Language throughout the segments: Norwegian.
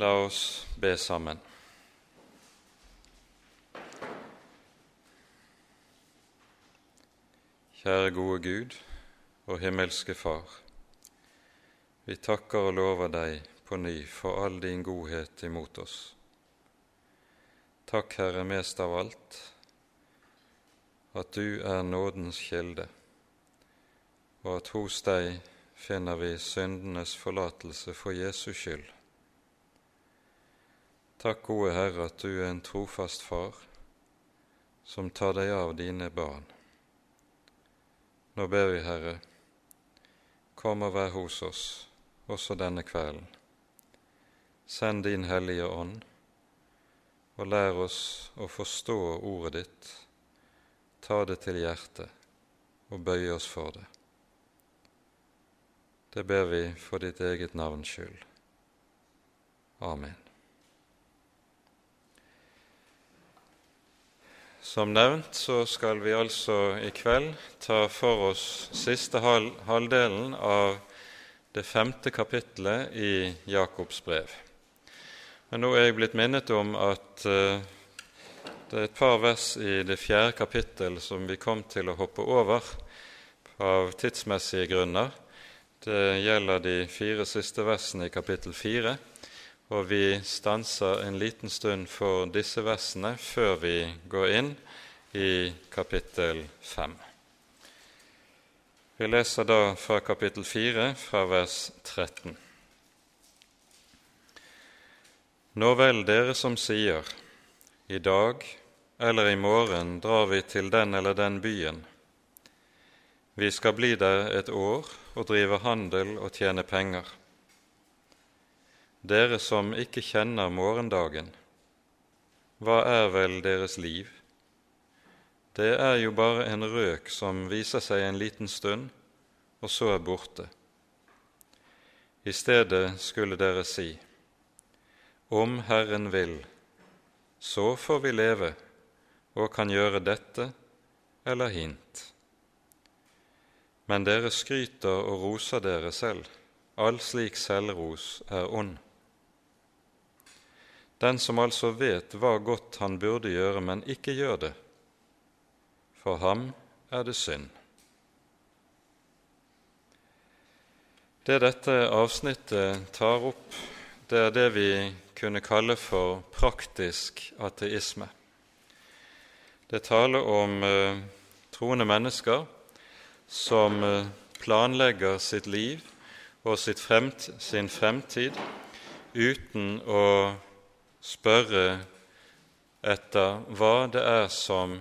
La oss be sammen. Kjære gode Gud og himmelske Far. Vi takker og lover deg på ny for all din godhet imot oss. Takk, Herre, mest av alt, at du er nådens kilde, og at hos deg finner vi syndenes forlatelse for Jesus skyld. Takk, gode Herre, at du er en trofast far som tar deg av dine barn. Nå ber vi, Herre, kom og vær hos oss også denne kvelden. Send din Hellige Ånd, og lær oss å forstå ordet ditt, ta det til hjertet og bøye oss for det. Det ber vi for ditt eget navns skyld. Amen. Som nevnt så skal vi altså i kveld ta for oss siste halvdelen av det femte kapittelet i Jakobs brev. Men nå er jeg blitt minnet om at uh, det er et par vers i det fjerde kapittel som vi kom til å hoppe over av tidsmessige grunner. Det gjelder de fire siste versene i kapittel fire, og vi stanser en liten stund for disse versene før vi går inn i kapittel 5. Vi leser da fra kapittel 4, fra vers 13. Nå vel, dere som sier, i dag eller i morgen drar vi til den eller den byen. Vi skal bli der et år og drive handel og tjene penger. Dere som ikke kjenner morgendagen, hva er vel deres liv? det er jo bare en røk som viser seg en liten stund, og så er borte. I stedet skulle dere si:" Om Herren vil, så får vi leve og kan gjøre dette eller hint. Men dere skryter og roser dere selv. All slik selvros er ond. Den som altså vet hva godt han burde gjøre, men ikke gjør det, for ham er det synd. Det dette avsnittet tar opp, det er det vi kunne kalle for praktisk ateisme. Det taler om eh, troende mennesker som eh, planlegger sitt liv og fremt, sin fremtid uten å spørre etter hva det er som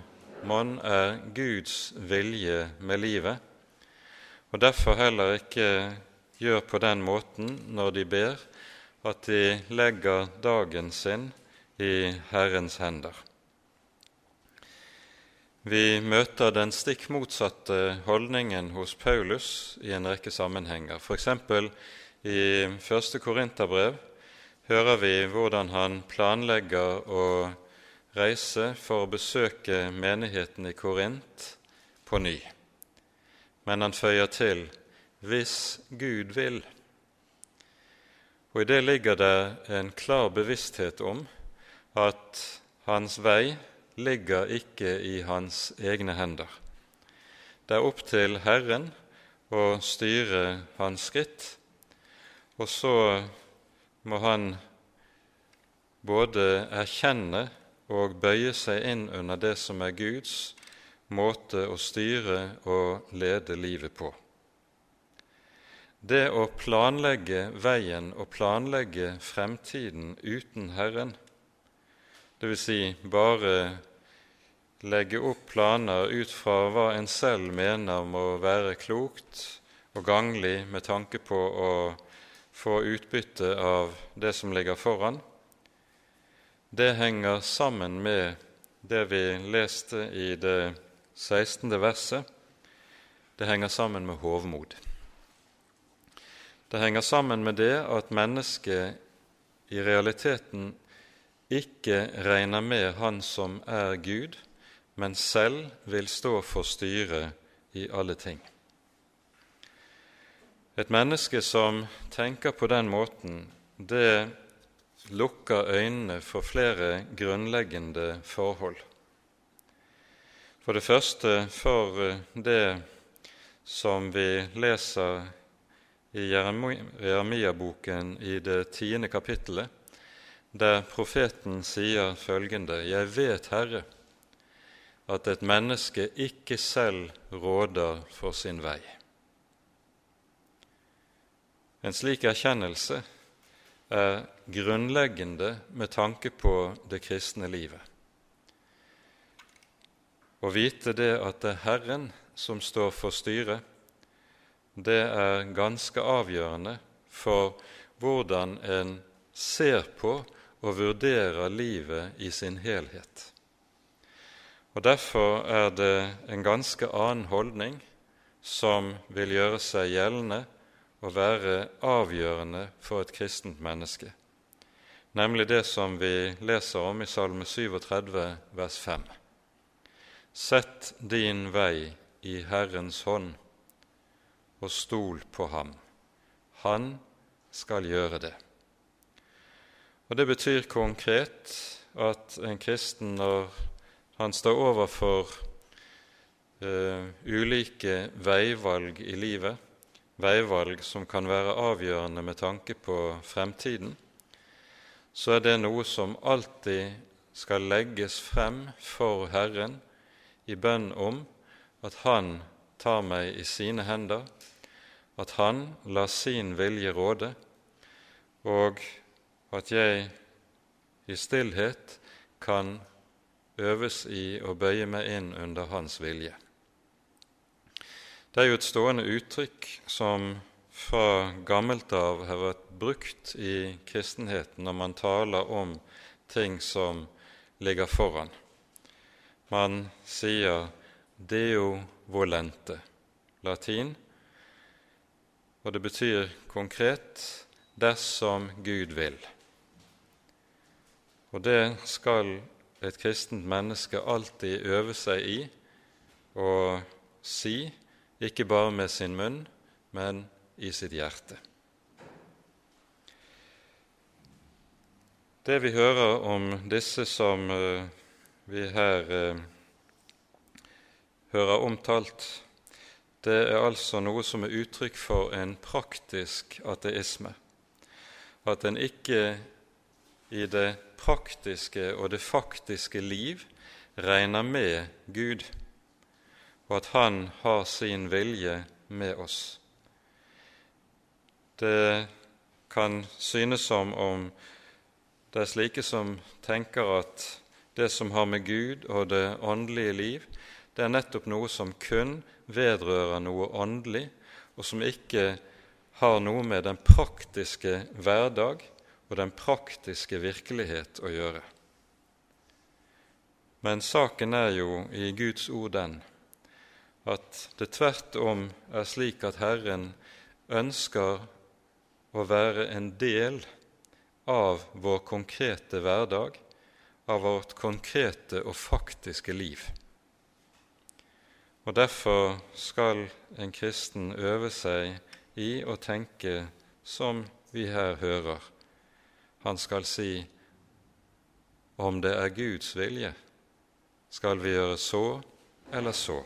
mon er Guds vilje med livet, og derfor heller ikke gjør på den måten når de ber, at de legger dagen sin i Herrens hender. Vi møter den stikk motsatte holdningen hos Paulus i en rekke sammenhenger. F.eks. i første Korinterbrev hører vi hvordan han planlegger å reise for å besøke menigheten i Korint på ny. Men han føyer til 'hvis Gud vil'. Og I det ligger det en klar bevissthet om at hans vei ligger ikke i hans egne hender. Det er opp til Herren å styre hans skritt, og så må han både erkjenne og bøye seg inn under det som er Guds måte å styre og lede livet på. Det å planlegge veien og planlegge fremtiden uten Herren, dvs. Si bare legge opp planer ut fra hva en selv mener må være klokt og ganglig med tanke på å få utbytte av det som ligger foran, det henger sammen med det vi leste i det 16. verset. Det henger sammen med hovmod. Det henger sammen med det at mennesket i realiteten ikke regner med Han som er Gud, men selv vil stå for styret i alle ting. Et menneske som tenker på den måten, det lukker øynene for flere grunnleggende forhold. For det første for eh, det som vi leser i Jeremia-boken i det tiende kapittelet, der profeten sier følgende.: Jeg vet, Herre, at et menneske ikke selv råder for sin vei. En slik erkjennelse er grunnleggende med tanke på det kristne livet. Å vite det at det er Herren som står for styret, det er ganske avgjørende for hvordan en ser på og vurderer livet i sin helhet. Og Derfor er det en ganske annen holdning som vil gjøre seg gjeldende og være avgjørende for et kristent menneske, nemlig det som vi leser om i Salme 37, vers 5. Sett din vei i Herrens hånd, og stol på ham. Han skal gjøre det. Og Det betyr konkret at en kristen, når han står overfor uh, ulike veivalg i livet, veivalg som kan være avgjørende med tanke på fremtiden, så er det noe som alltid skal legges frem for Herren i bønn om at Han tar meg i sine hender, at Han lar sin vilje råde, og at jeg i stillhet kan øves i å bøye meg inn under Hans vilje. Det er jo et stående uttrykk som fra gammelt av har vært brukt i kristenheten når man taler om ting som ligger foran. Man sier 'deo volente', latin, og det betyr konkret 'dersom Gud vil'. Og det skal et kristent menneske alltid øve seg i å si ikke bare med sin munn, men i sitt hjerte. Det vi hører om disse som eh, vi her eh, hører omtalt, det er altså noe som er uttrykk for en praktisk ateisme. At en ikke i det praktiske og det faktiske liv regner med Gud og at Han har sin vilje med oss. Det kan synes som om det er slike som tenker at det som har med Gud og det åndelige liv, det er nettopp noe som kun vedrører noe åndelig, og som ikke har noe med den praktiske hverdag og den praktiske virkelighet å gjøre. Men saken er jo i Guds ord den at det tvert om er slik at Herren ønsker å være en del av vår konkrete hverdag, av vårt konkrete og faktiske liv. Og Derfor skal en kristen øve seg i å tenke som vi her hører. Han skal si om det er Guds vilje, skal vi gjøre så eller så.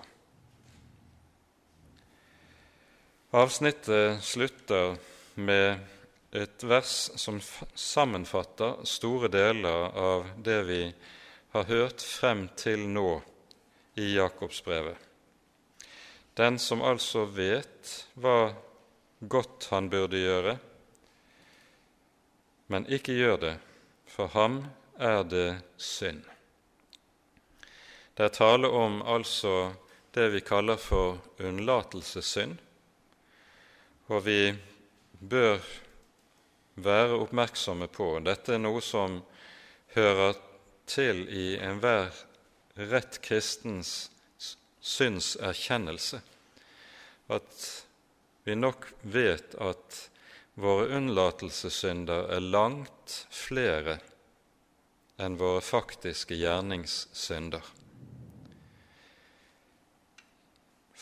Avsnittet slutter med et vers som sammenfatter store deler av det vi har hørt frem til nå i Jakobsbrevet. Den som altså vet hva godt han burde gjøre, men ikke gjør det, for ham er det synd. Det er tale om altså det vi kaller for unnlatelsessynd, og vi bør være oppmerksomme på Dette er noe som hører til i enhver rett kristens synserkjennelse, at vi nok vet at våre unnlatelsessynder er langt flere enn våre faktiske gjerningssynder.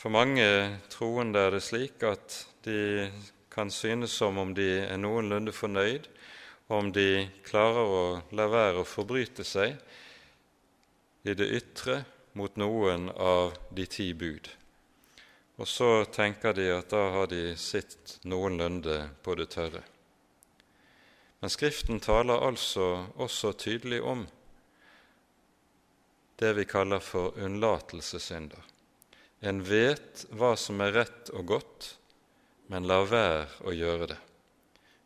For mange troende er det slik at de kan synes som om de er noenlunde fornøyd om de klarer å la være å forbryte seg i det ytre mot noen av de ti bud. Og så tenker de at da har de sitt noenlunde på det tørre. Men Skriften taler altså også tydelig om det vi kaller for unnlatelsessynder. En vet hva som er rett og godt, men lar være å gjøre det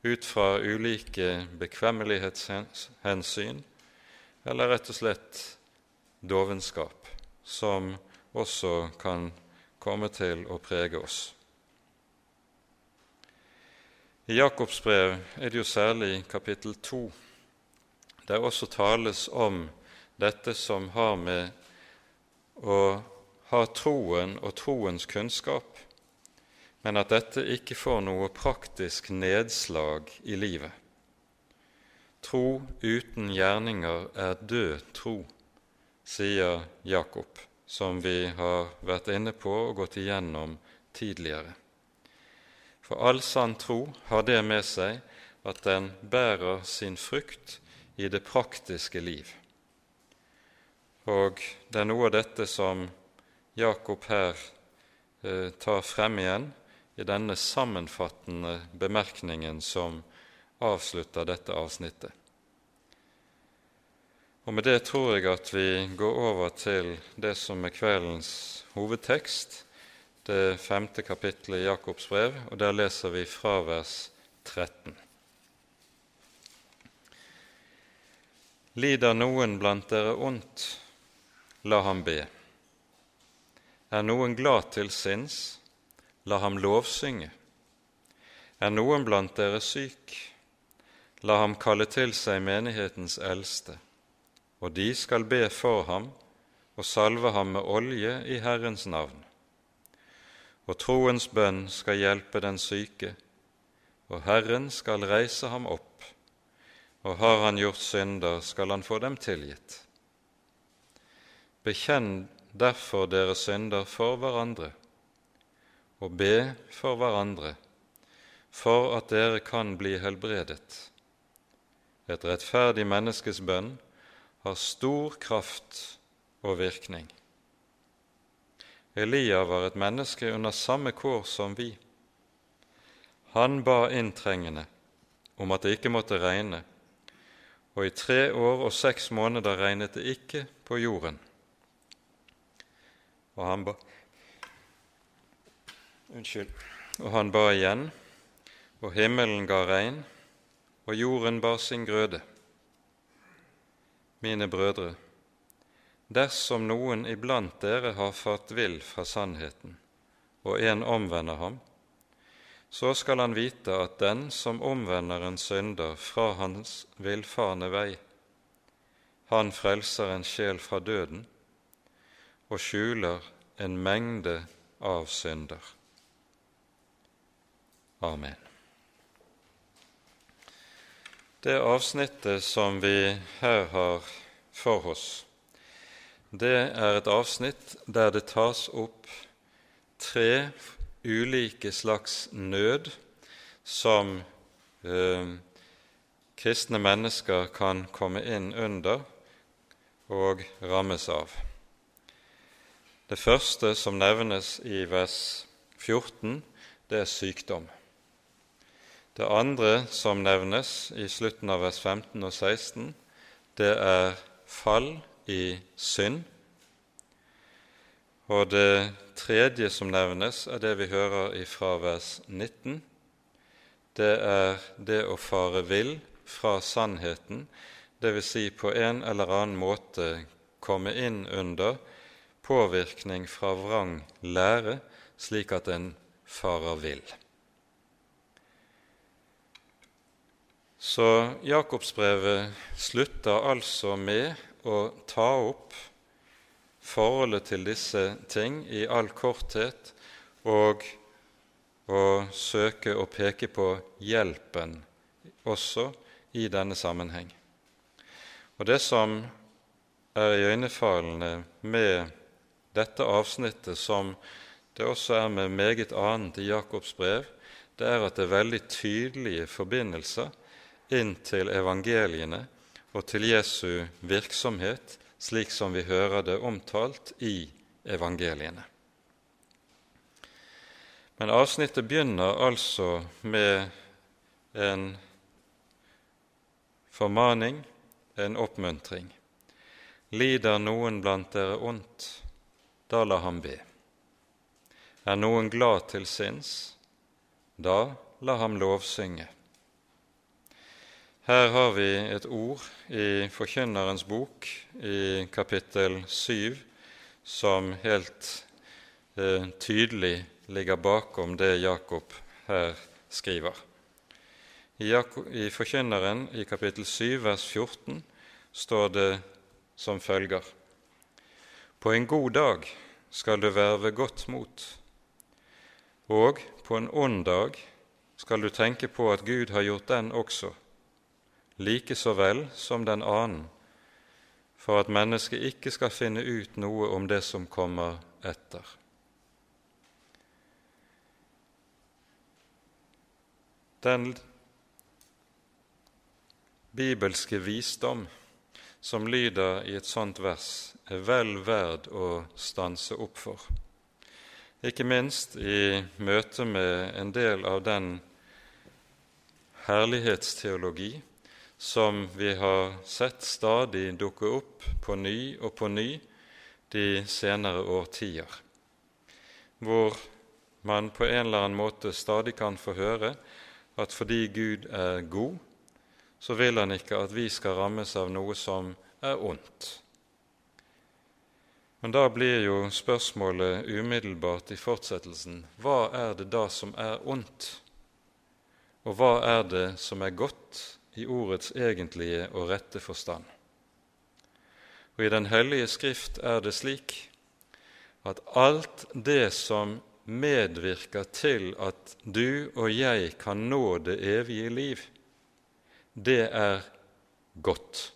ut fra ulike bekvemmelighetshensyn eller rett og slett dovenskap, som også kan komme til å prege oss. I Jakobs brev er det jo særlig kapittel 2, der også tales om dette som har med å ha troen og troens kunnskap men at dette ikke får noe praktisk nedslag i livet. Tro uten gjerninger er død tro, sier Jakob, som vi har vært inne på og gått igjennom tidligere. For all sann tro har det med seg at den bærer sin frukt i det praktiske liv. Og det er noe av dette som Jakob her eh, tar frem igjen i denne sammenfattende bemerkningen som avslutter dette avsnittet. Og Med det tror jeg at vi går over til det som er kveldens hovedtekst, det femte kapittelet i Jakobs brev, og der leser vi fra vers 13. Lider noen blant dere ondt, la ham be. Er noen glad til sinns, la ham lovsynge. Er noen blant dere syk, la ham kalle til seg menighetens eldste, og de skal be for ham og salve ham med olje i Herrens navn. Og troens bønn skal hjelpe den syke, og Herren skal reise ham opp, og har han gjort synder, skal han få dem tilgitt. Bekjenn derfor dere synder for hverandre og be for hverandre, for at dere kan bli helbredet. Et rettferdig menneskes bønn har stor kraft og virkning. Elia var et menneske under samme kår som vi. Han ba inntrengende om at det ikke måtte regne, og i tre år og seks måneder regnet det ikke på jorden. Og han ba, Unnskyld. Og han ba igjen, og himmelen ga regn, og jorden bar sin grøde. Mine brødre, dersom noen iblant dere har fart vill fra sannheten, og en omvender ham, så skal han vite at den som omvender en synder fra hans villfarne vei, han frelser en sjel fra døden og skjuler en mengde av synder. Amen. Det avsnittet som vi her har for oss, det er et avsnitt der det tas opp tre ulike slags nød som eh, kristne mennesker kan komme inn under og rammes av. Det første som nevnes i vers 14, det er sykdom. Det andre som nevnes i slutten av vers 15 og 16, det er fall i synd. Og det tredje som nevnes, er det vi hører fra vers 19. Det er det å fare vill fra sannheten, dvs. Si på en eller annen måte komme inn under påvirkning fra vrang lære, slik at en farer vill. Så Jakobsbrevet slutter altså med å ta opp forholdet til disse ting i all korthet og å søke å peke på hjelpen også i denne sammenheng. Og Det som er iøynefallende med dette avsnittet, som det også er med meget annet i Jakobs brev, det er at det er veldig tydelige forbindelser inn til evangeliene og til Jesu virksomhet, slik som vi hører det omtalt i evangeliene. Men avsnittet begynner altså med en formaning, en oppmuntring. Lider noen blant dere ondt, da la ham be. Er noen glad til sinns, da la ham lovsynge. Her har vi et ord i Forkynnerens bok i kapittel 7 som helt eh, tydelig ligger bakom det Jakob her skriver. I, Jakob, I Forkynneren i kapittel 7 vers 14 står det som følger.: På en god dag skal du verve godt mot, og på en ond dag skal du tenke på at Gud har gjort den også like så vel som den annen, for at mennesket ikke skal finne ut noe om det som kommer etter. Den bibelske visdom som lyder i et sånt vers, er vel verd å stanse opp for, ikke minst i møte med en del av den herlighetsteologi som vi har sett stadig dukke opp på ny og på ny de senere årtier, hvor man på en eller annen måte stadig kan få høre at fordi Gud er god, så vil han ikke at vi skal rammes av noe som er ondt. Men da blir jo spørsmålet umiddelbart i fortsettelsen. Hva er det da som er ondt, og hva er det som er godt i ordets egentlige og rette forstand. Og I Den hellige Skrift er det slik at alt det som medvirker til at du og jeg kan nå det evige liv, det er godt,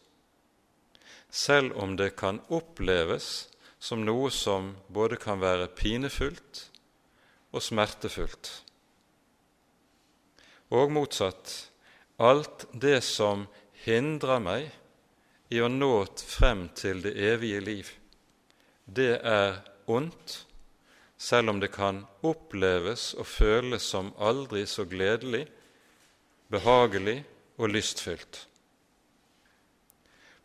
selv om det kan oppleves som noe som både kan være pinefullt og smertefullt. Og motsatt alt det som hindrer meg i å nå frem til det evige liv, det er ondt, selv om det kan oppleves og føles som aldri så gledelig, behagelig og lystfylt.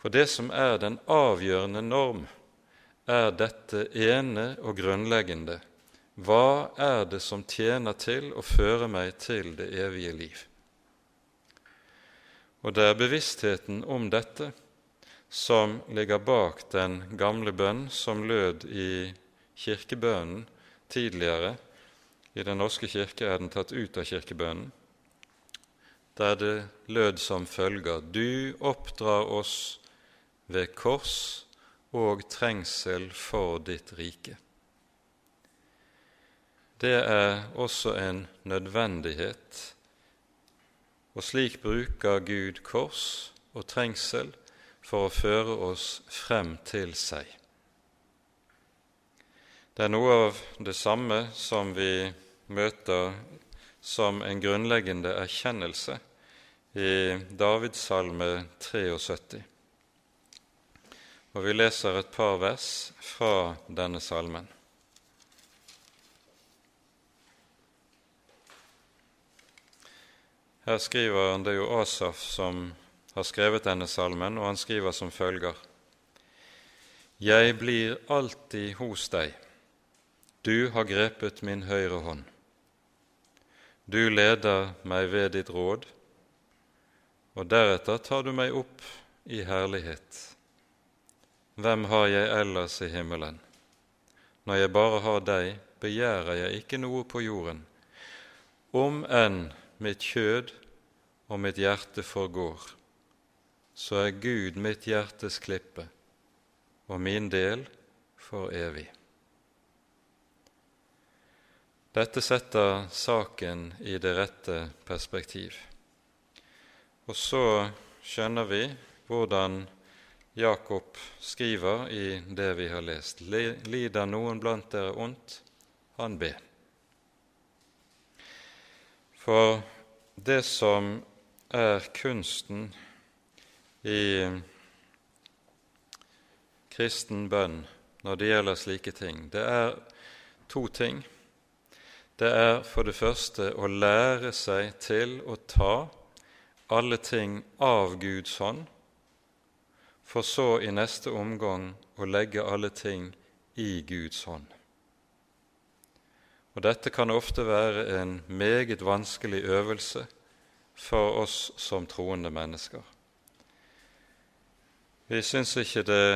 For det som er den avgjørende norm, er dette ene og grunnleggende. Hva er det som tjener til å føre meg til det evige liv? Og det er bevisstheten om dette som ligger bak den gamle bønn som lød i kirkebønnen tidligere. I Den norske kirke er den tatt ut av kirkebønnen, der det lød som følger Du oppdrar oss ved kors og trengsel for ditt rike. Det er også en nødvendighet og slik bruker Gud kors og trengsel for å føre oss frem til seg. Det er noe av det samme som vi møter som en grunnleggende erkjennelse i Davids salme 73. Og vi leser et par vers fra denne salmen. Her skriver han, det er jo Asaf som har skrevet denne salmen, og han skriver som følger.: Jeg blir alltid hos deg, du har grepet min høyre hånd. Du leder meg ved ditt råd, og deretter tar du meg opp i herlighet. Hvem har jeg ellers i himmelen? Når jeg bare har deg, begjærer jeg ikke noe på jorden. Om enn mitt kjød og mitt hjerte forgår, så er Gud mitt hjertes klippe og min del for evig. Dette setter saken i det rette perspektiv. Og så skjønner vi hvordan Jakob skriver i det vi har lest. Lider noen blant dere ondt, han ber. For det som er kunsten i kristen bønn når det gjelder slike ting, det er to ting. Det er for det første å lære seg til å ta alle ting av Guds hånd, for så i neste omgang å legge alle ting i Guds hånd. Og Dette kan ofte være en meget vanskelig øvelse for oss som troende mennesker. Vi syns ikke det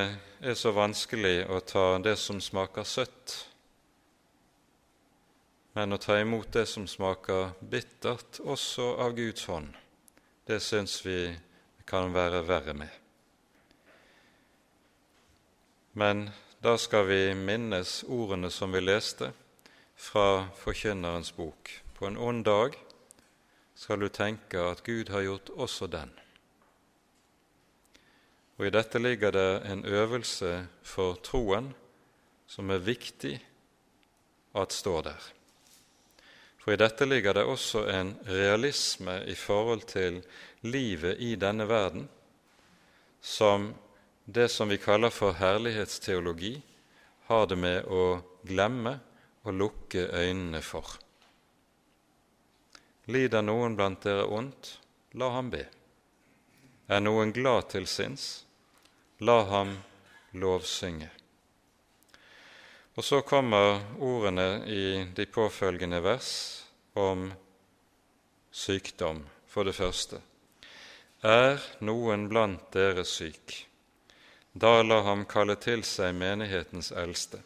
er så vanskelig å ta det som smaker søtt, men å ta imot det som smaker bittert, også av Guds hånd, det syns vi kan være verre med. Men da skal vi minnes ordene som vi leste fra Forkynnerens bok. På en ond dag skal du tenke at Gud har gjort også den. Og I dette ligger det en øvelse for troen som er viktig at står der. For i dette ligger det også en realisme i forhold til livet i denne verden, som det som vi kaller for herlighetsteologi, har det med å glemme og lukke øynene for. Lider noen blant dere ondt, la ham be. Er noen glad til sinns, la ham lovsynge. Og så kommer ordene i de påfølgende vers om sykdom, for det første. Er noen blant dere syk, da la ham kalle til seg menighetens eldste,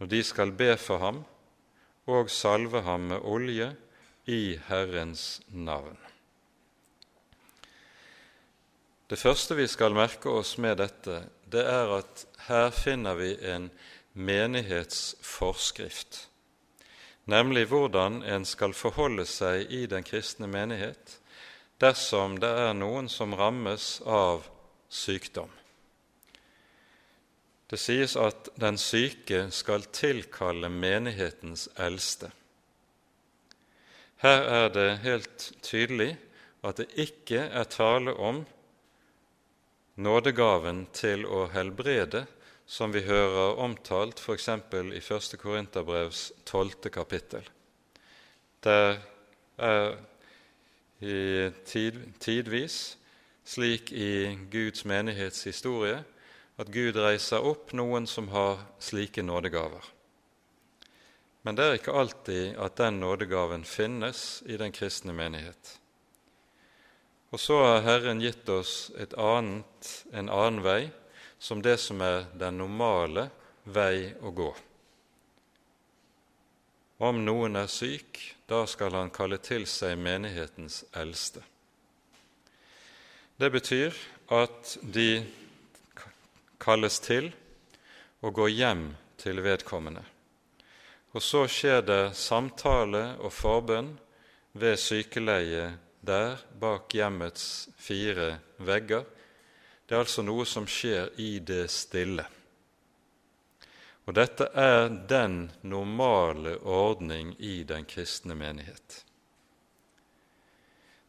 og de skal be for ham og salve ham med olje i Herrens navn. Det første vi skal merke oss med dette, det er at her finner vi en menighetsforskrift, nemlig hvordan en skal forholde seg i den kristne menighet dersom det er noen som rammes av sykdom. Det sies at den syke skal tilkalle menighetens eldste. Her er det helt tydelig at det ikke er tale om nådegaven til å helbrede, som vi hører omtalt f.eks. i 1. Korinterbrevs 12. kapittel. Der er tid, tidvis slik i Guds menighetshistorie at Gud reiser opp noen som har slike nådegaver. Men det er ikke alltid at den nådegaven finnes i den kristne menighet. Og så har Herren gitt oss annet, en annen vei som det som er den normale vei å gå. Om noen er syk, da skal han kalle til seg menighetens eldste. Det betyr at de kalles til og går hjem til vedkommende. Og så skjer det samtale og forbønn ved sykeleie der bak hjemmets fire vegger. Det er altså noe som skjer i det stille. Og dette er den normale ordning i den kristne menighet.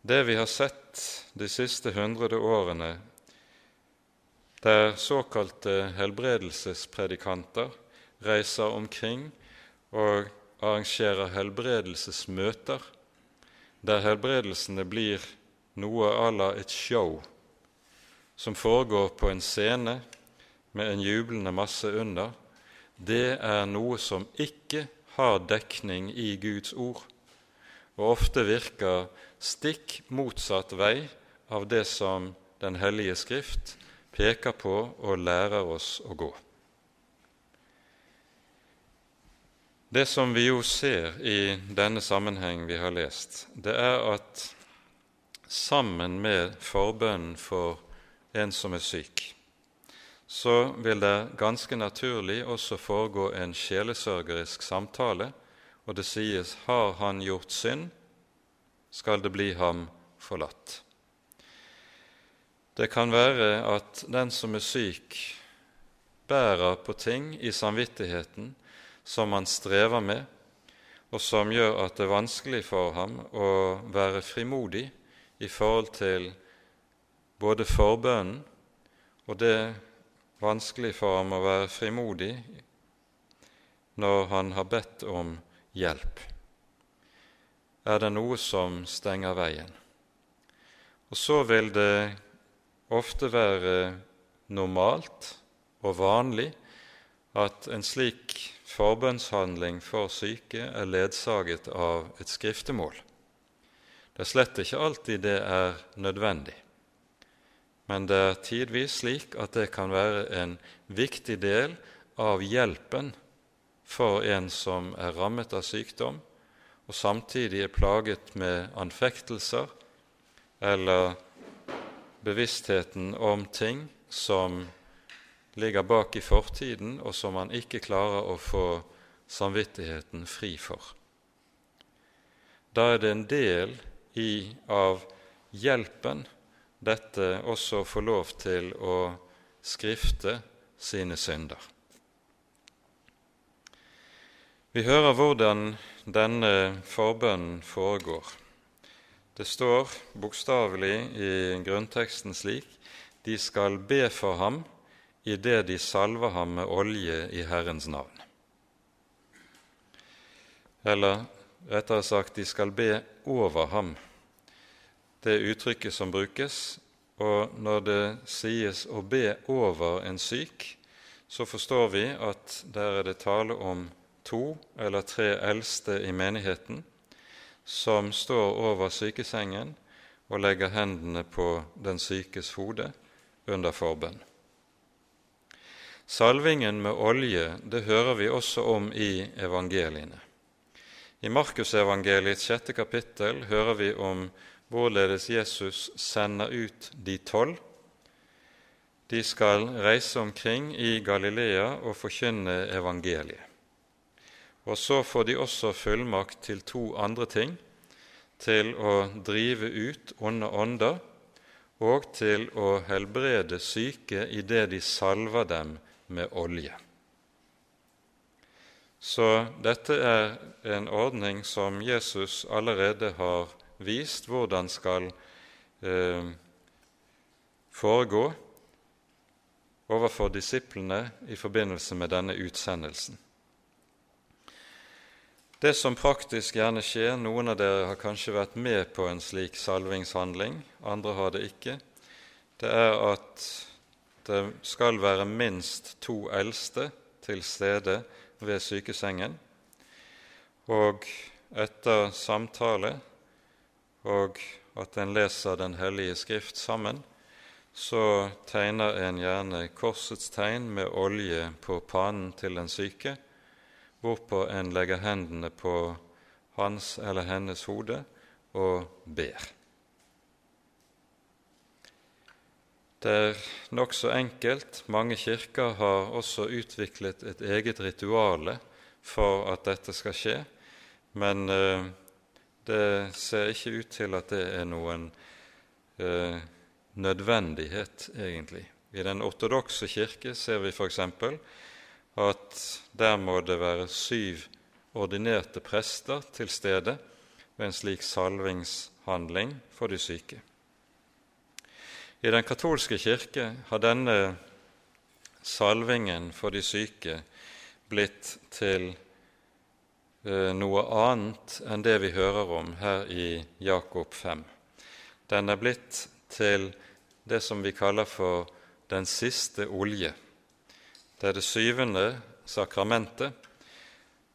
Det vi har sett de siste hundrede årene, der såkalte helbredelsespredikanter reiser omkring og arrangerer helbredelsesmøter der helbredelsene blir noe à la et show som foregår på en scene med en jublende masse under, det er noe som ikke har dekning i Guds ord, og ofte virker stikk motsatt vei av det som Den hellige Skrift peker på og lærer oss å gå. Det som vi jo ser i denne sammenheng vi har lest, det er at sammen med forbønnen for en som er syk, så vil det ganske naturlig også foregå en sjelesørgerisk samtale, og det sies 'har han gjort synd, skal det bli ham forlatt'. Det kan være at den som er syk, bærer på ting i samvittigheten som han strever med, og som gjør at det er vanskelig for ham å være frimodig i forhold til både forbønnen og det vanskelig for ham å være frimodig når han har bedt om hjelp. Er det noe som stenger veien? Og så vil det ofte være normalt og vanlig at en slik forbønnshandling for syke er ledsaget av et skriftemål. Det er slett ikke alltid det er nødvendig, men det er tidvis slik at det kan være en viktig del av hjelpen for en som er rammet av sykdom, og samtidig er plaget med anfektelser eller bevisstheten om ting som ligger bak i fortiden, og som man ikke klarer å få samvittigheten fri for. Da er det en del i, av hjelpen dette også får lov til å skrifte sine synder. Vi hører hvordan denne forbønnen foregår. Det står bokstavelig i grunnteksten slik de skal be for ham idet de salver ham med olje i Herrens navn. Eller rettere sagt, de skal be over ham. Det uttrykket som brukes, og når det sies å be over en syk, så forstår vi at der er det tale om to eller tre eldste i menigheten som står over sykesengen og legger hendene på den sykes hode under forbønn. Salvingen med olje det hører vi også om i evangeliene. I Markusevangeliets sjette kapittel hører vi om hvorledes Jesus sender ut de tolv. De skal reise omkring i Galilea og forkynne evangeliet. Og så får de også fullmakt til to andre ting til å drive ut onde ånder og til å helbrede syke idet de salver dem med olje. Så dette er en ordning som Jesus allerede har vist hvordan skal eh, foregå overfor disiplene i forbindelse med denne utsendelsen. Det som praktisk gjerne skjer, noen av dere har kanskje vært med på en slik salvingshandling, andre har det ikke, det er at det skal være minst to eldste til stede ved sykesengen. Og etter samtale og at en leser Den hellige skrift sammen, så tegner en gjerne korsets tegn med olje på panen til den syke, hvorpå en legger hendene på hans eller hennes hode og ber. Det er nokså enkelt. Mange kirker har også utviklet et eget rituale for at dette skal skje, men eh, det ser ikke ut til at det er noen eh, nødvendighet, egentlig. I den ortodokse kirke ser vi f.eks. at der må det være syv ordinerte prester til stede ved en slik salvingshandling for de syke. I den katolske kirke har denne salvingen for de syke blitt til eh, noe annet enn det vi hører om her i Jakob 5. Den er blitt til det som vi kaller for den siste olje. Det er det syvende sakramentet,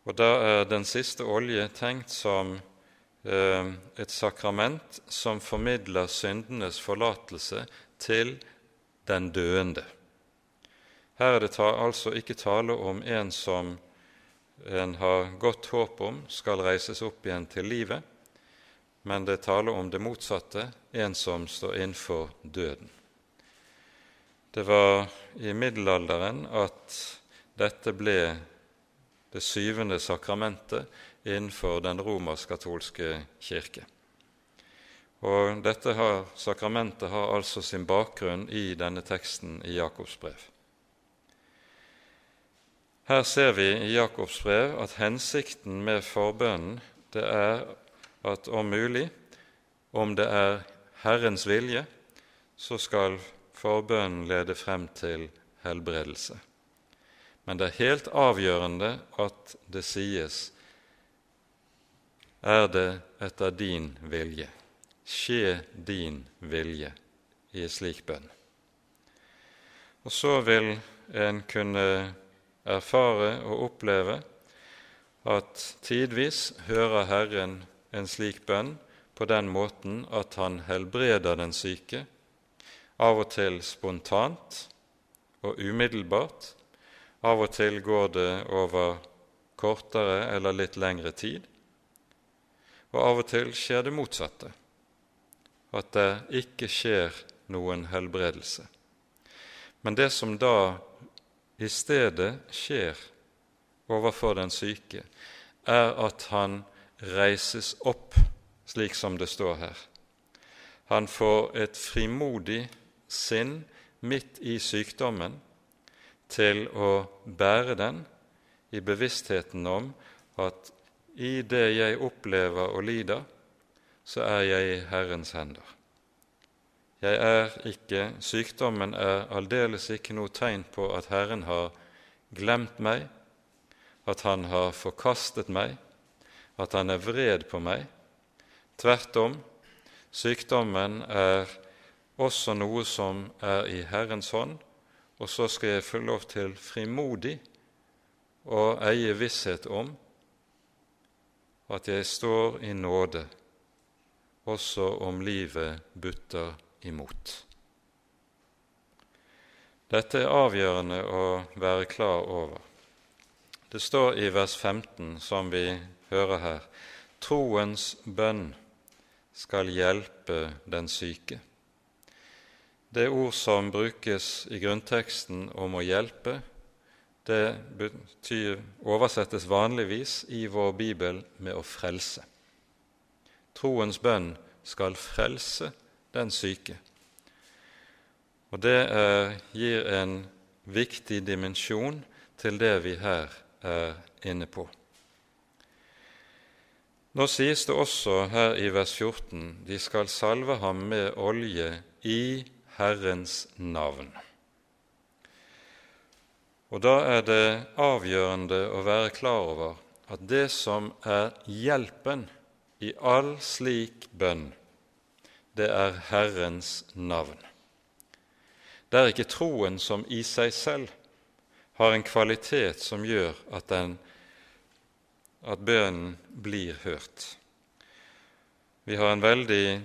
og da er den siste olje tenkt som Eh, et sakrament som formidler syndenes forlatelse til den døende. Her er det altså ikke tale om en som en har godt håp om skal reises opp igjen til livet, men det er tale om det motsatte, en som står innenfor døden. Det var i middelalderen at dette ble det syvende sakramentet innenfor den romersk-katolske kirke. Og dette har, Sakramentet har altså sin bakgrunn i denne teksten i Jakobs brev. Her ser vi i Jakobs brev at hensikten med forbønnen det er at om mulig, om det er Herrens vilje, så skal forbønnen leder frem til helbredelse. Men det er helt avgjørende at det sies er det etter din vilje. Skje din vilje i en slik bønn. Og så vil en kunne erfare og oppleve at tidvis hører Herren en slik bønn på den måten at han helbreder den syke, av og til spontant og umiddelbart. Av og til går det over kortere eller litt lengre tid. Og av og til skjer det motsatte, at det ikke skjer noen helbredelse. Men det som da i stedet skjer overfor den syke, er at han reises opp, slik som det står her. Han får et frimodig sinn midt i sykdommen til å bære den i bevisstheten om at i det jeg opplever og lider, så er jeg i Herrens hender. Jeg er ikke, Sykdommen er aldeles ikke noe tegn på at Herren har glemt meg, at Han har forkastet meg, at Han er vred på meg. Tvert om, sykdommen er også noe som er i Herrens hånd, og så skal jeg få lov til frimodig å eie visshet om at jeg står i nåde, også om livet butter imot. Dette er avgjørende å være klar over. Det står i vers 15, som vi hører her, troens bønn skal hjelpe den syke. Det ord som brukes i grunnteksten om å hjelpe, det betyr, oversettes vanligvis i vår bibel med å frelse. Troens bønn skal frelse den syke. Og det er, gir en viktig dimensjon til det vi her er inne på. Nå sies det også her i vers 14 de skal salve ham med olje i Herrens navn. Og Da er det avgjørende å være klar over at det som er hjelpen i all slik bønn, det er Herrens navn. Det er ikke troen som i seg selv har en kvalitet som gjør at, den, at bønnen blir hørt. Vi har en veldig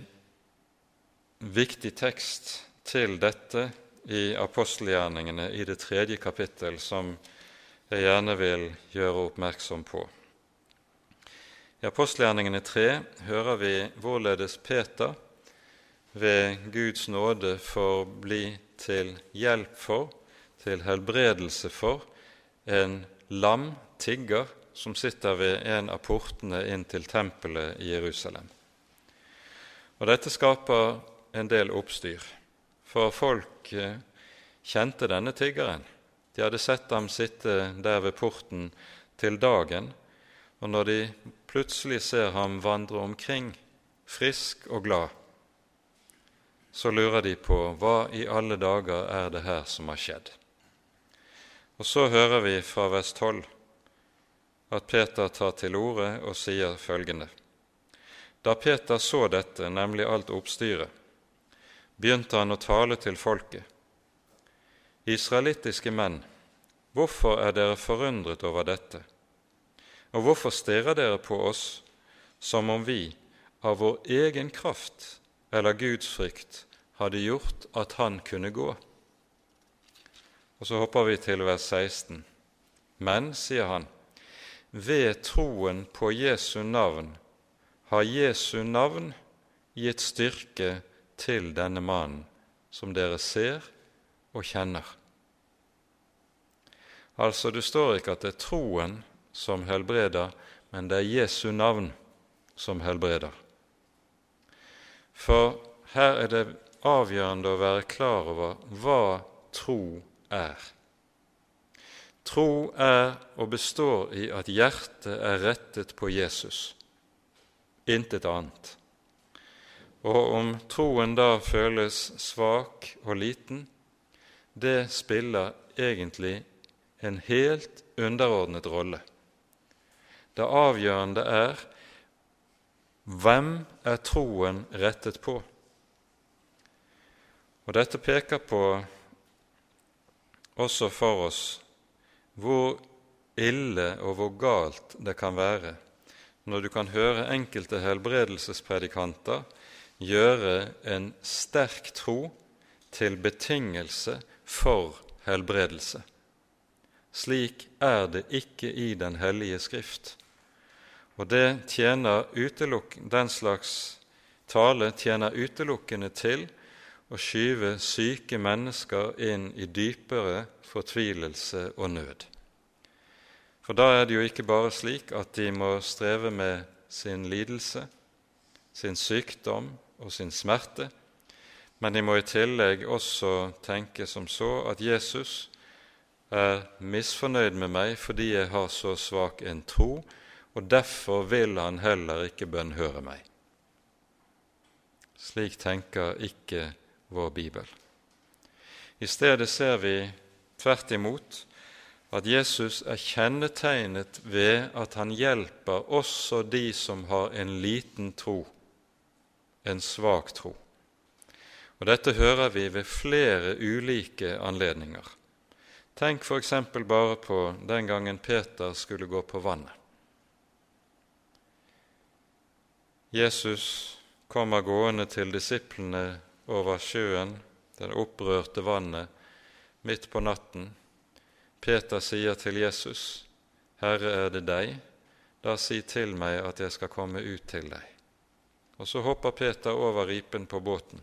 viktig tekst til dette i apostelgjerningene i det tredje kapittel, som jeg gjerne vil gjøre oppmerksom på. I apostelgjerningene tre hører vi hvorledes Peter ved Guds nåde får bli til hjelp for, til helbredelse for, en lam tigger som sitter ved en av portene inn til tempelet i Jerusalem. Og Dette skaper en del oppstyr, for folk eh, kjente denne tiggeren. De hadde sett ham sitte der ved porten til dagen, og når de plutselig ser ham vandre omkring, frisk og glad, så lurer de på hva i alle dager er det her som har skjedd. Og så hører vi fra vers 12 at Peter tar til orde og sier følgende.: Da Peter så dette, nemlig alt oppstyret, begynte han å tale til folket. Israelittiske menn, hvorfor er dere forundret over dette? Og hvorfor stirrer dere på oss som om vi av vår egen kraft eller Guds frykt hadde gjort at han kunne gå. Og Så hopper vi til vers 16. Men, sier han, ved troen på Jesu navn har Jesu navn gitt styrke til denne mannen, som dere ser og kjenner. Altså, det står ikke at det er troen som helbreder, men det er Jesu navn som helbreder. For her er det avgjørende å være klar over hva tro er. Tro er og består i at hjertet er rettet på Jesus, intet annet. Og om troen da føles svak og liten, det spiller egentlig en helt underordnet rolle. Det avgjørende er hvem er troen rettet på? Og Dette peker på også for oss hvor ille og hvor galt det kan være når du kan høre enkelte helbredelsespredikanter gjøre en sterk tro til betingelse for helbredelse. Slik er det ikke i Den hellige Skrift. Og det tjener den slags tale tjener utelukkende til å skyve syke mennesker inn i dypere fortvilelse og nød. For da er det jo ikke bare slik at de må streve med sin lidelse, sin sykdom og sin smerte, men de må i tillegg også tenke som så at Jesus er misfornøyd med meg fordi jeg har så svak en tro, og derfor vil han heller ikke bønnhøre meg. Slik tenker ikke vår bibel. I stedet ser vi tvert imot at Jesus er kjennetegnet ved at han hjelper også de som har en liten tro, en svak tro. Og Dette hører vi ved flere ulike anledninger. Tenk f.eks. bare på den gangen Peter skulle gå på vannet. Jesus kommer gående til disiplene over sjøen, det opprørte vannet, midt på natten. Peter sier til Jesus, 'Herre, er det deg? Da si til meg at jeg skal komme ut til deg.' Og så hopper Peter over ripen på båten.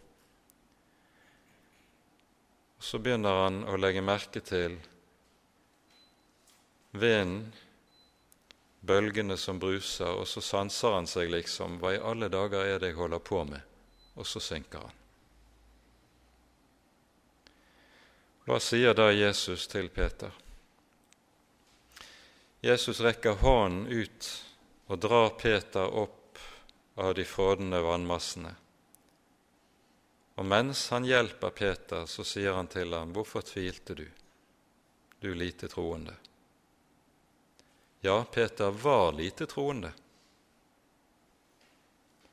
Og Så begynner han å legge merke til vinden bølgene som bruser, og så sanser han seg liksom Hva i alle dager er det jeg holder på med? Og så synker han. Hva sier da Jesus til Peter? Jesus rekker hånden ut og drar Peter opp av de frådende vannmassene. Og mens han hjelper Peter, så sier han til ham, 'Hvorfor tvilte du, du lite troende?' Ja, Peter var lite troende,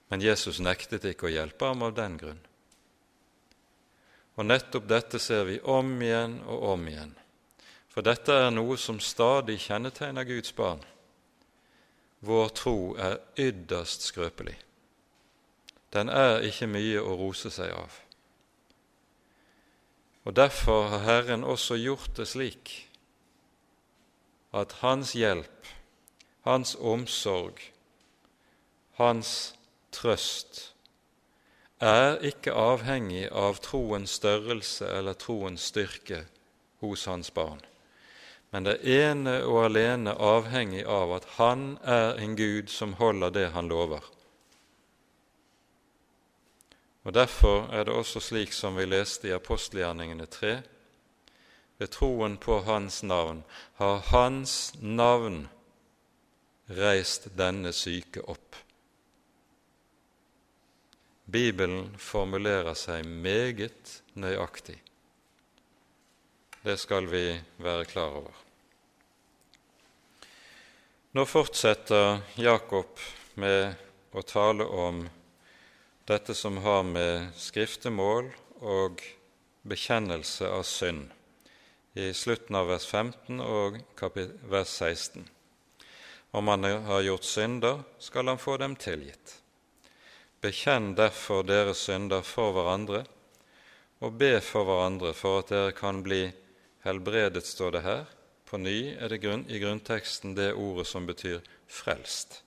men Jesus nektet ikke å hjelpe ham av den grunn. Og nettopp dette ser vi om igjen og om igjen, for dette er noe som stadig kjennetegner Guds barn. Vår tro er ytterst skrøpelig. Den er ikke mye å rose seg av. Og Derfor har Herren også gjort det slik at Hans hjelp, Hans omsorg, Hans trøst er ikke avhengig av troens størrelse eller troens styrke hos hans barn, men det ene og alene avhengig av at han er en Gud som holder det han lover. Og Derfor er det også slik som vi leste i apostelgjerningene 3, ved troen på Hans navn har Hans navn reist denne syke opp. Bibelen formulerer seg meget nøyaktig. Det skal vi være klar over. Nå fortsetter Jakob med å tale om dette som har med skriftemål og bekjennelse av synd i slutten av vers 15 og vers 16. Om han har gjort synder, skal han få dem tilgitt. Bekjenn derfor deres synder for hverandre, og be for hverandre for at dere kan bli helbredet, står det her. På ny er det grunn, i grunnteksten det ordet som betyr frelst.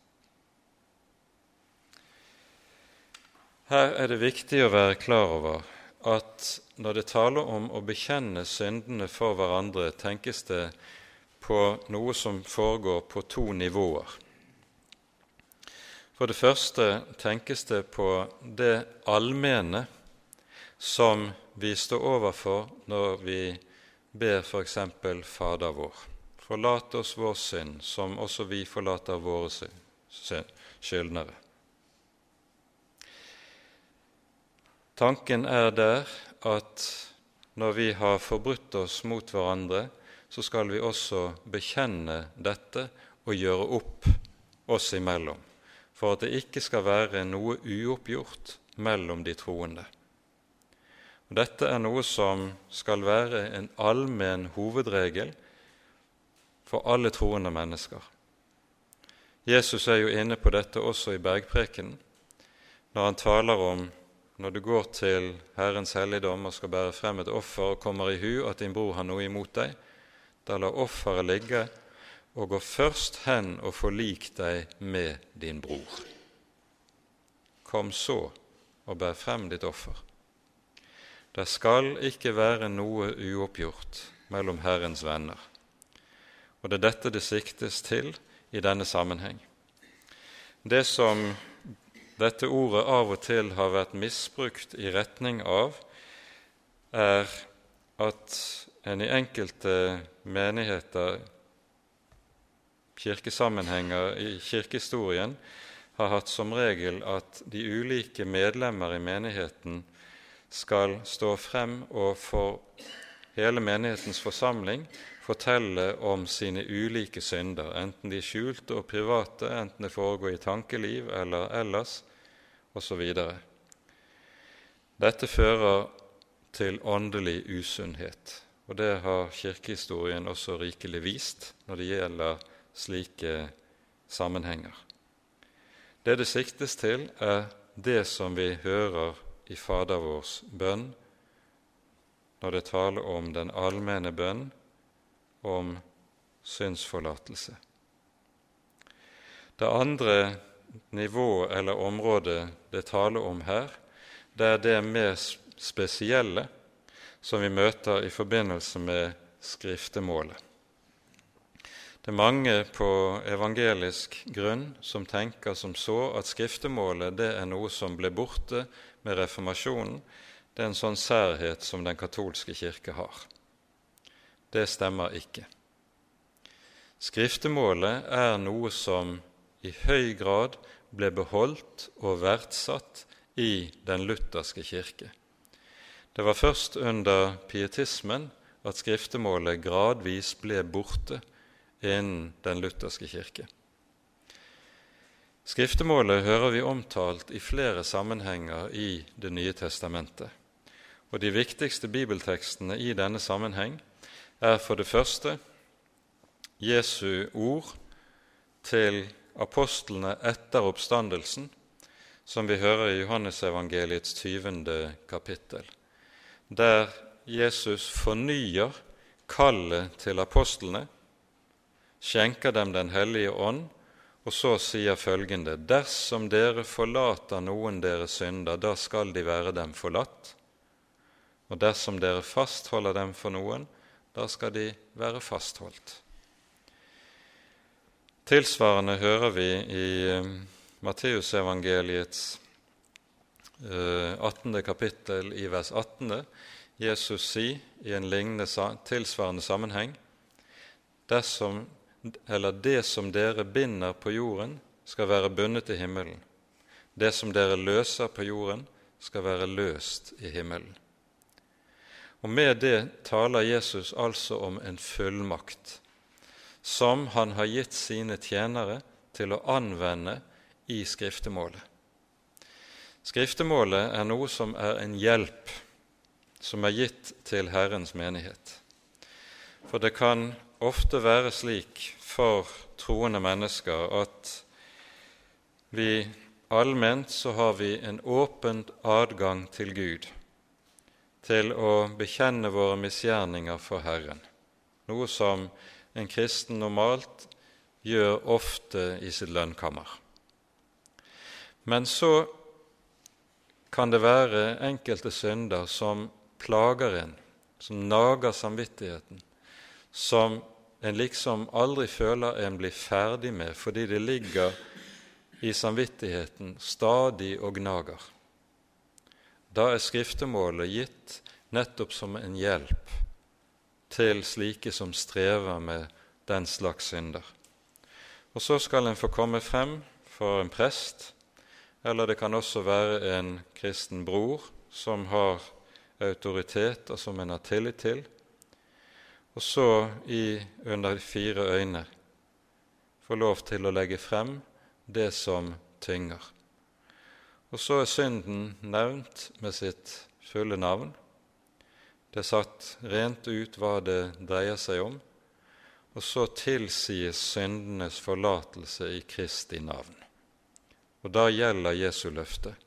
Her er det viktig å være klar over at når det taler om å bekjenne syndene for hverandre, tenkes det på noe som foregår på to nivåer. For det første tenkes det på det allmenne som vi står overfor når vi ber f.eks. Fader vår. Forlat oss vår synd, som også vi forlater våre skyldnere. Tanken er der at når vi har forbrutt oss mot hverandre, så skal vi også bekjenne dette og gjøre opp oss imellom, for at det ikke skal være noe uoppgjort mellom de troende. Dette er noe som skal være en allmenn hovedregel for alle troende mennesker. Jesus er jo inne på dette også i bergprekenen, når han taler om når du går til Herrens helligdom og skal bære frem et offer og kommer i hu at din bror har noe imot deg, da la offeret ligge og gå først hen og forlik deg med din bror. Kom så og bær frem ditt offer. Det skal ikke være noe uoppgjort mellom Herrens venner. Og det er dette det siktes til i denne sammenheng. Det som dette ordet av og til har vært misbrukt i retning av, er at en i enkelte menigheter, kirkesammenhenger i kirkehistorien, har hatt som regel at de ulike medlemmer i menigheten skal stå frem og for hele menighetens forsamling fortelle om sine ulike synder, enten de er skjulte og private, enten det foregår i tankeliv eller ellers, osv. Dette fører til åndelig usunnhet, og det har kirkehistorien også rikelig vist når det gjelder slike sammenhenger. Det det siktes til, er det som vi hører i Fader vårs bønn når det taler om den allmenne bønn om synsforlatelse. Det andre nivået eller området det taler om her, det er det mer spesielle som vi møter i forbindelse med skriftemålet. Det er mange på evangelisk grunn som tenker som så at skriftemålet det er noe som ble borte med reformasjonen. Det er en sånn særhet som den katolske kirke har. Det stemmer ikke. Skriftemålet er noe som i høy grad ble beholdt og verdsatt i den lutherske kirke. Det var først under pietismen at skriftemålet gradvis ble borte innen den lutherske kirke. Skriftemålet hører vi omtalt i flere sammenhenger i Det nye testamentet. Og De viktigste bibeltekstene i denne sammenheng er for det første Jesu ord til apostlene etter oppstandelsen, som vi hører i Johannesevangeliets 20. kapittel, der Jesus fornyer kallet til apostlene, skjenker dem Den hellige ånd, og så sier følgende.: Dersom dere forlater noen deres synder, da skal de være dem forlatt. Og dersom dere fastholder dem for noen, da skal de være fastholdt. Tilsvarende hører vi i eh, Matteusevangeliets 18. Eh, kapittel i vers 18. Jesus si i en lignende tilsvarende sammenheng dersom, eller det som dere binder på jorden, skal være bundet i himmelen. Det som dere løser på jorden, skal være løst i himmelen. Og Med det taler Jesus altså om en fullmakt som han har gitt sine tjenere til å anvende i skriftemålet. Skriftemålet er noe som er en hjelp som er gitt til Herrens menighet. For det kan ofte være slik for troende mennesker at vi allment så har vi en åpen adgang til Gud, til å bekjenne våre misgjerninger for Herren, noe som en kristen normalt gjør ofte i sitt lønnkammer. Men så kan det være enkelte synder som plager en, som nager samvittigheten, som en liksom aldri føler en blir ferdig med fordi det ligger i samvittigheten stadig og gnager. Da er skriftemålet gitt nettopp som en hjelp til slike som strever med den slags synder. Og så skal en få komme frem for en prest, eller det kan også være en kristen bror som har autoritet, og som en har tillit til, og så i under fire øyne få lov til å legge frem det som tynger. Og så er synden nevnt med sitt fulle navn. Det er satt rent ut hva det dreier seg om, og så tilsies syndenes forlatelse i Kristi navn. Og da gjelder Jesu løfte.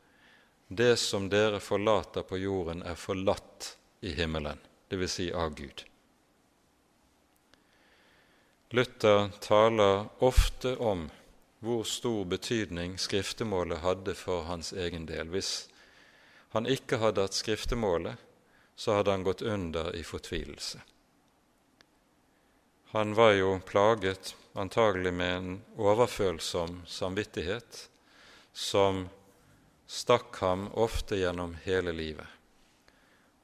Det som dere forlater på jorden, er forlatt i himmelen, dvs. Si av Gud. Luther taler ofte om hvor stor betydning skriftemålet hadde for hans egen del. Hvis han ikke hadde hatt skriftemålet, så hadde han gått under i fortvilelse. Han var jo plaget antagelig med en overfølsom samvittighet som stakk ham ofte gjennom hele livet.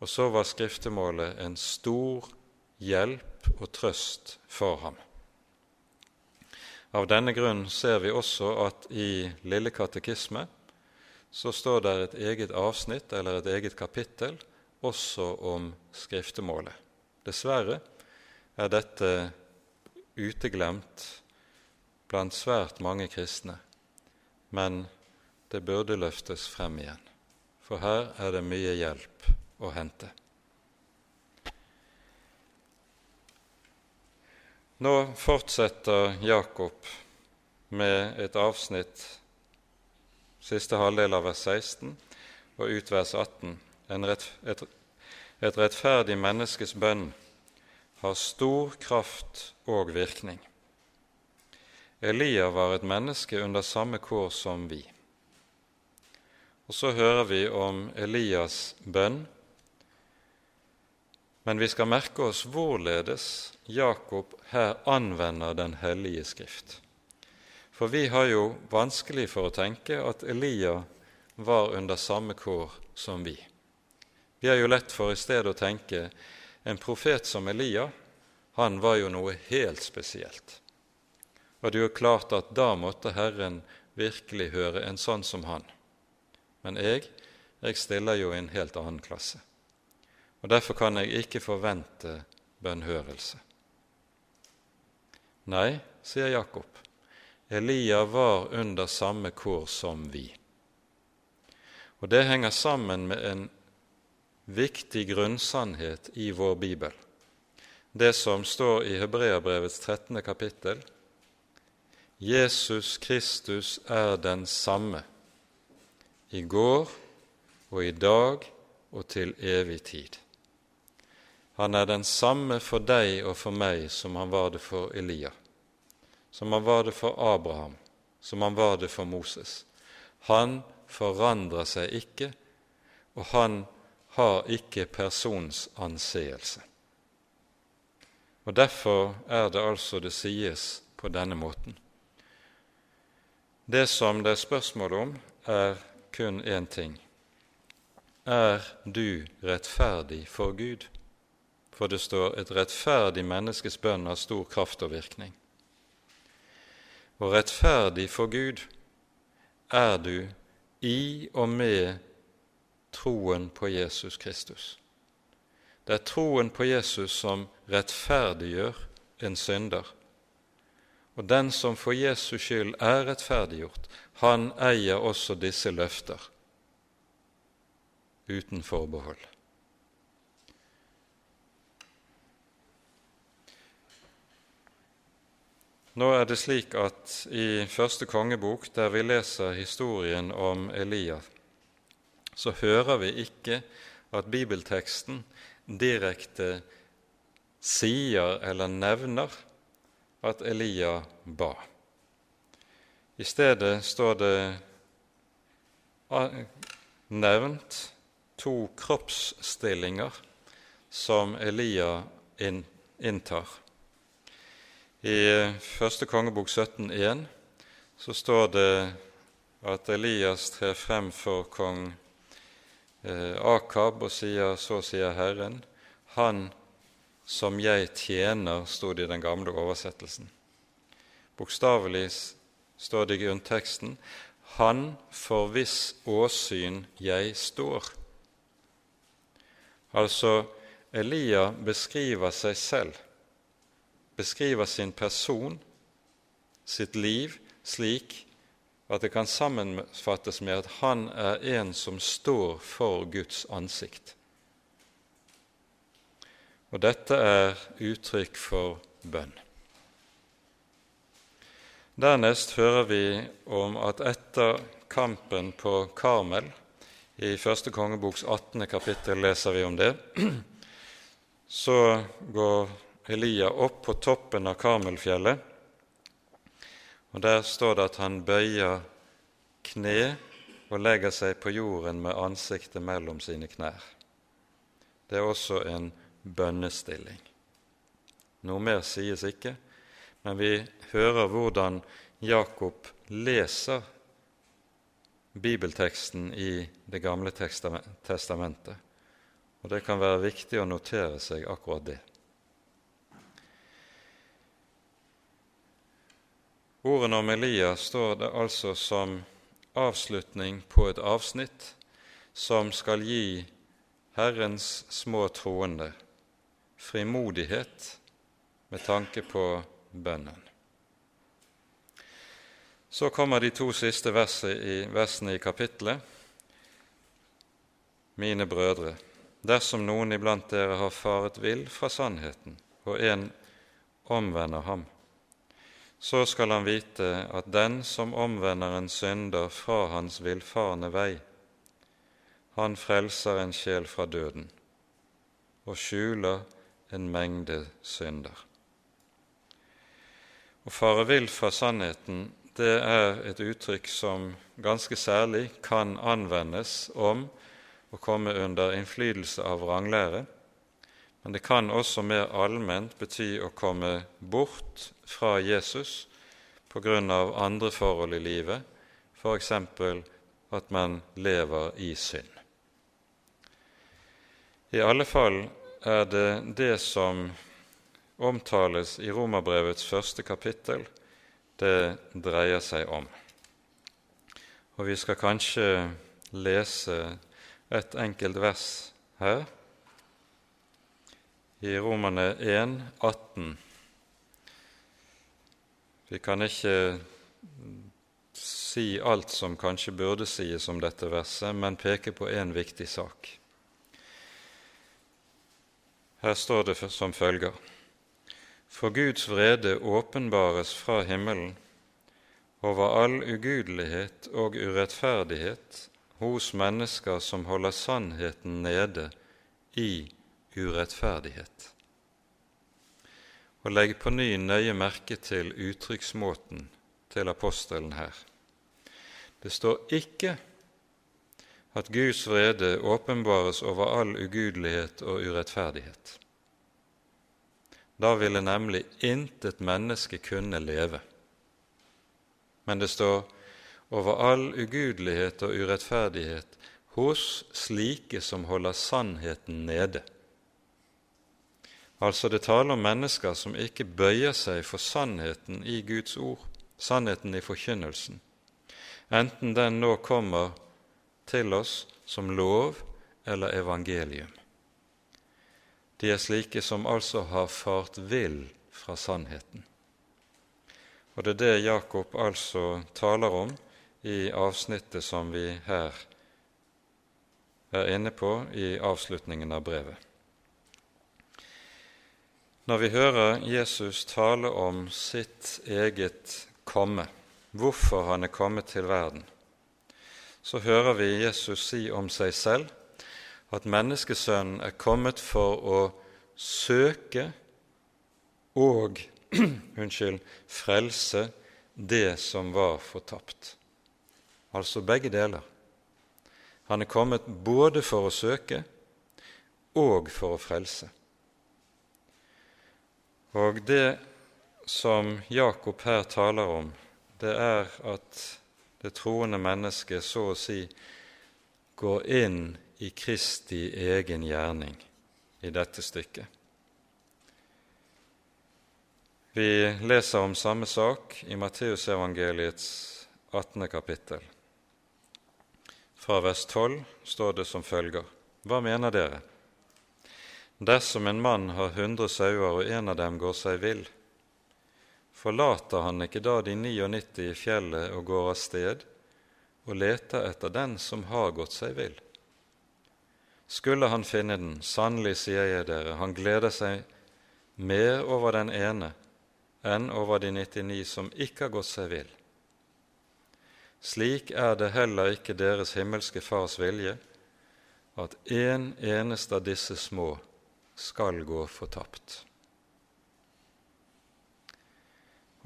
Og så var skriftemålet en stor hjelp og trøst for ham. Av denne grunn ser vi også at i Lille katekisme så står det et eget avsnitt eller et eget kapittel også om skriftemålet. Dessverre er dette uteglemt blant svært mange kristne, men det burde løftes frem igjen, for her er det mye hjelp å hente. Nå fortsetter Jakob med et avsnitt, siste halvdel av vers 16 og ut vers 18. Rett, et, et rettferdig menneskes bønn har stor kraft og virkning. Elia var et menneske under samme kår som vi. Og så hører vi om Elias bønn, men vi skal merke oss hvorledes Jakob her anvender Den hellige skrift. For vi har jo vanskelig for å tenke at Elia var under samme kår som vi. Vi har jo lett for i stedet å tenke en profet som Elia, han var jo noe helt spesielt. Og det er jo klart at da måtte Herren virkelig høre en sånn som han. Men jeg, jeg stiller jo i en helt annen klasse. Og derfor kan jeg ikke forvente bønnhørelse. Nei, sier Jakob, Elia var under samme kår som vi. Og det henger sammen med en viktig grunnsannhet i vår bibel. Det som står i Hebreabrevets 13. kapittel. Jesus Kristus er den samme i går og i dag og til evig tid. Han er den samme for deg og for meg som han var det for Elia, som han var det for Abraham, som han var det for Moses. Han forandrer seg ikke, og han har ikke persons anseelse. Og Derfor er det altså det sies på denne måten. Det som det er spørsmål om, er kun én ting. Er du rettferdig for Gud? For det står 'et rettferdig menneskes bønn har stor kraft og virkning'. Og rettferdig for Gud er du i og med troen på Jesus Kristus. Det er troen på Jesus som rettferdiggjør en synder. Og den som for Jesus skyld er rettferdiggjort, han eier også disse løfter uten forbehold. Nå er det slik at i første kongebok, der vi leser historien om Elia, så hører vi ikke at bibelteksten direkte sier eller nevner at Elia ba. I stedet står det nevnt to kroppsstillinger som Elia inntar. I første kongebok 17.1 så står det at Elias trer frem for kong eh, Akab og sier, så sier Herren, Han som jeg tjener, sto det i den gamle oversettelsen. Bokstavelig står det i grunnteksten, Han for hvis åsyn jeg står. Altså, Elia beskriver seg selv, beskriver sin person, sitt liv, slik at det kan sammenfattes med at han er en som står for Guds ansikt. Og dette er uttrykk for bønn. Dernest hører vi om at etter kampen på Karmel, i første kongeboks 18. kapittel leser vi om det, så går Elia opp på toppen av Karmelfjellet, og der står det at han bøyer kne og legger seg på jorden med ansiktet mellom sine knær. Det er også en bønnestilling. Noe mer sies ikke, men vi hører hvordan Jakob leser bibelteksten i Det gamle testamentet. Og det kan være viktig å notere seg akkurat det. Ordene om Elia står det altså som avslutning på et avsnitt som skal gi Herrens små troende frimodighet med tanke på bønnen. Så kommer de to siste versene i kapittelet. Mine brødre, dersom noen iblant dere har faret vill fra sannheten, og en omvender ham, så skal han vite at den som omvender en synder fra hans villfarne vei, han frelser en sjel fra døden og skjuler en mengde synder. Å fare vill fra sannheten det er et uttrykk som ganske særlig kan anvendes om å komme under innflytelse av vranglære, men det kan også mer allment bety å komme bort fra Jesus av andre forhold i livet, f.eks. at man lever i synd. I alle fall er det det som omtales i Romerbrevets første kapittel, det dreier seg om. Og vi skal kanskje lese et enkelt vers her i Romerne 1, 18. Vi kan ikke si alt som kanskje burde sies om dette verset, men peke på én viktig sak. Her står det som følger for Guds vrede åpenbares fra himmelen over all ugudelighet og urettferdighet hos mennesker som holder sannheten nede i urettferdighet. Og legg på ny nøye merke til uttrykksmåten til apostelen her. Det står ikke at Guds vrede åpenbares over all ugudelighet og urettferdighet. Da ville nemlig intet menneske kunne leve. Men det står over all ugudelighet og urettferdighet hos slike som holder sannheten nede. Altså det taler om mennesker som ikke bøyer seg for sannheten i Guds ord, sannheten i forkynnelsen, enten den nå kommer til oss som lov eller evangelium. De er slike som altså har fart vill fra sannheten. Og det er det Jakob altså taler om i avsnittet som vi her er inne på i avslutningen av brevet. Når vi hører Jesus tale om sitt eget komme, hvorfor han er kommet til verden, så hører vi Jesus si om seg selv at menneskesønnen er kommet for å søke og unnskyld, frelse det som var fortapt. Altså begge deler. Han er kommet både for å søke og for å frelse. Og det som Jakob her taler om, det er at det troende mennesket så å si går inn i Kristi egen gjerning i dette stykket. Vi leser om samme sak i Matteusevangeliets 18. kapittel. Fra vers 12 står det som følger.: Hva mener dere? Dersom en mann har hundre sauer, og en av dem går seg vill, forlater han ikke da de 99 i fjellet og går av sted og leter etter den som har gått seg vill? Skulle han finne den, sannelig sier jeg dere, han gleder seg mer over den ene enn over de 99 som ikke har gått seg vill. Slik er det heller ikke deres himmelske Fars vilje at en eneste av disse små skal gå fortapt.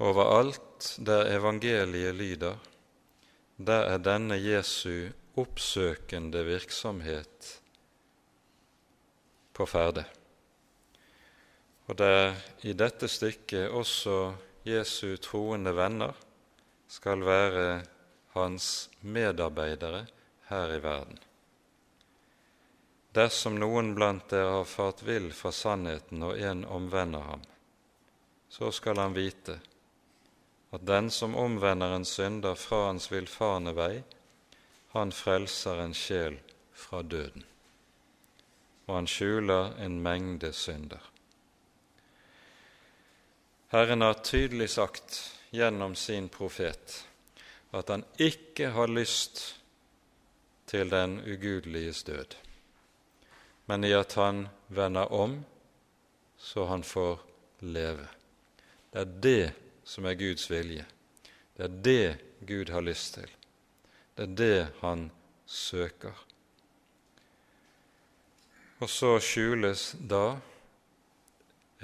Overalt der evangeliet lyder, der er denne Jesu oppsøkende virksomhet på ferde. Og der i dette stykket også Jesu troende venner skal være hans medarbeidere her i verden. Dersom noen blant dere har fart vill fra sannheten og en omvender ham, så skal han vite at den som omvender en synder fra hans villfarne vei, han frelser en sjel fra døden, og han skjuler en mengde synder. Herren har tydelig sagt gjennom sin profet at han ikke har lyst til den ugudeliges død men i at han vender om så han får leve. Det er det som er Guds vilje. Det er det Gud har lyst til. Det er det han søker. Og så skjules da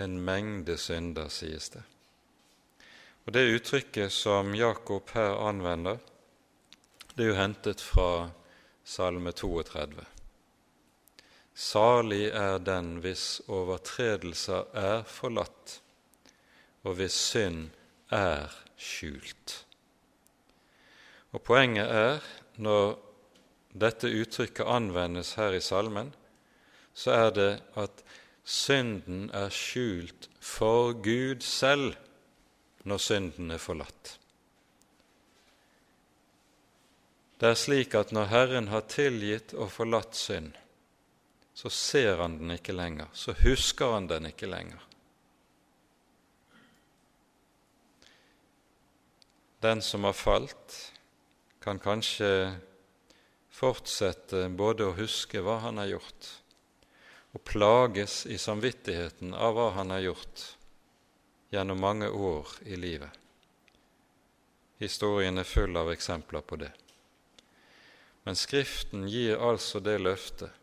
en mengde synder, sies det. Og Det uttrykket som Jakob her anvender, det er jo hentet fra Salme 32. Salig er den hvis overtredelser er forlatt, og hvis synd er skjult. Og Poenget er, når dette uttrykket anvendes her i salmen, så er det at synden er skjult for Gud selv når synden er forlatt. Det er slik at når Herren har tilgitt og forlatt synd, så ser han den ikke lenger, så husker han den ikke lenger. Den som har falt, kan kanskje fortsette både å huske hva han har gjort, og plages i samvittigheten av hva han har gjort gjennom mange år i livet. Historien er full av eksempler på det. Men Skriften gir altså det løftet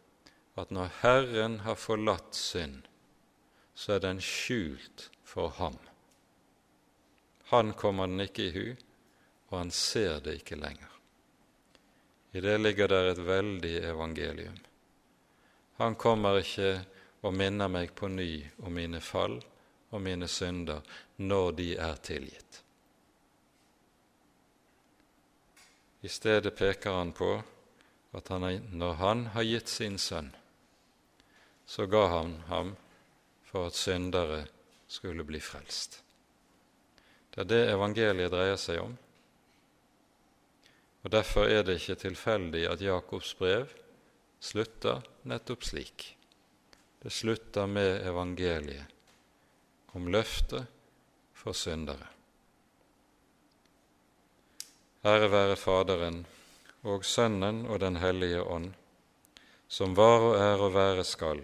at når Herren har forlatt synd, så er den skjult for ham. Han kommer den ikke i hu, og han ser det ikke lenger. I det ligger der et veldig evangelium. Han kommer ikke og minner meg på ny om mine fall og mine synder når de er tilgitt. I stedet peker han på at han, når han har gitt sin sønn, så ga han ham for at syndere skulle bli frelst. Det er det evangeliet dreier seg om. Og Derfor er det ikke tilfeldig at Jakobs brev slutter nettopp slik. Det slutter med evangeliet om løftet for syndere. Ære være Faderen og Sønnen og Den hellige ånd, som var og er og være skal,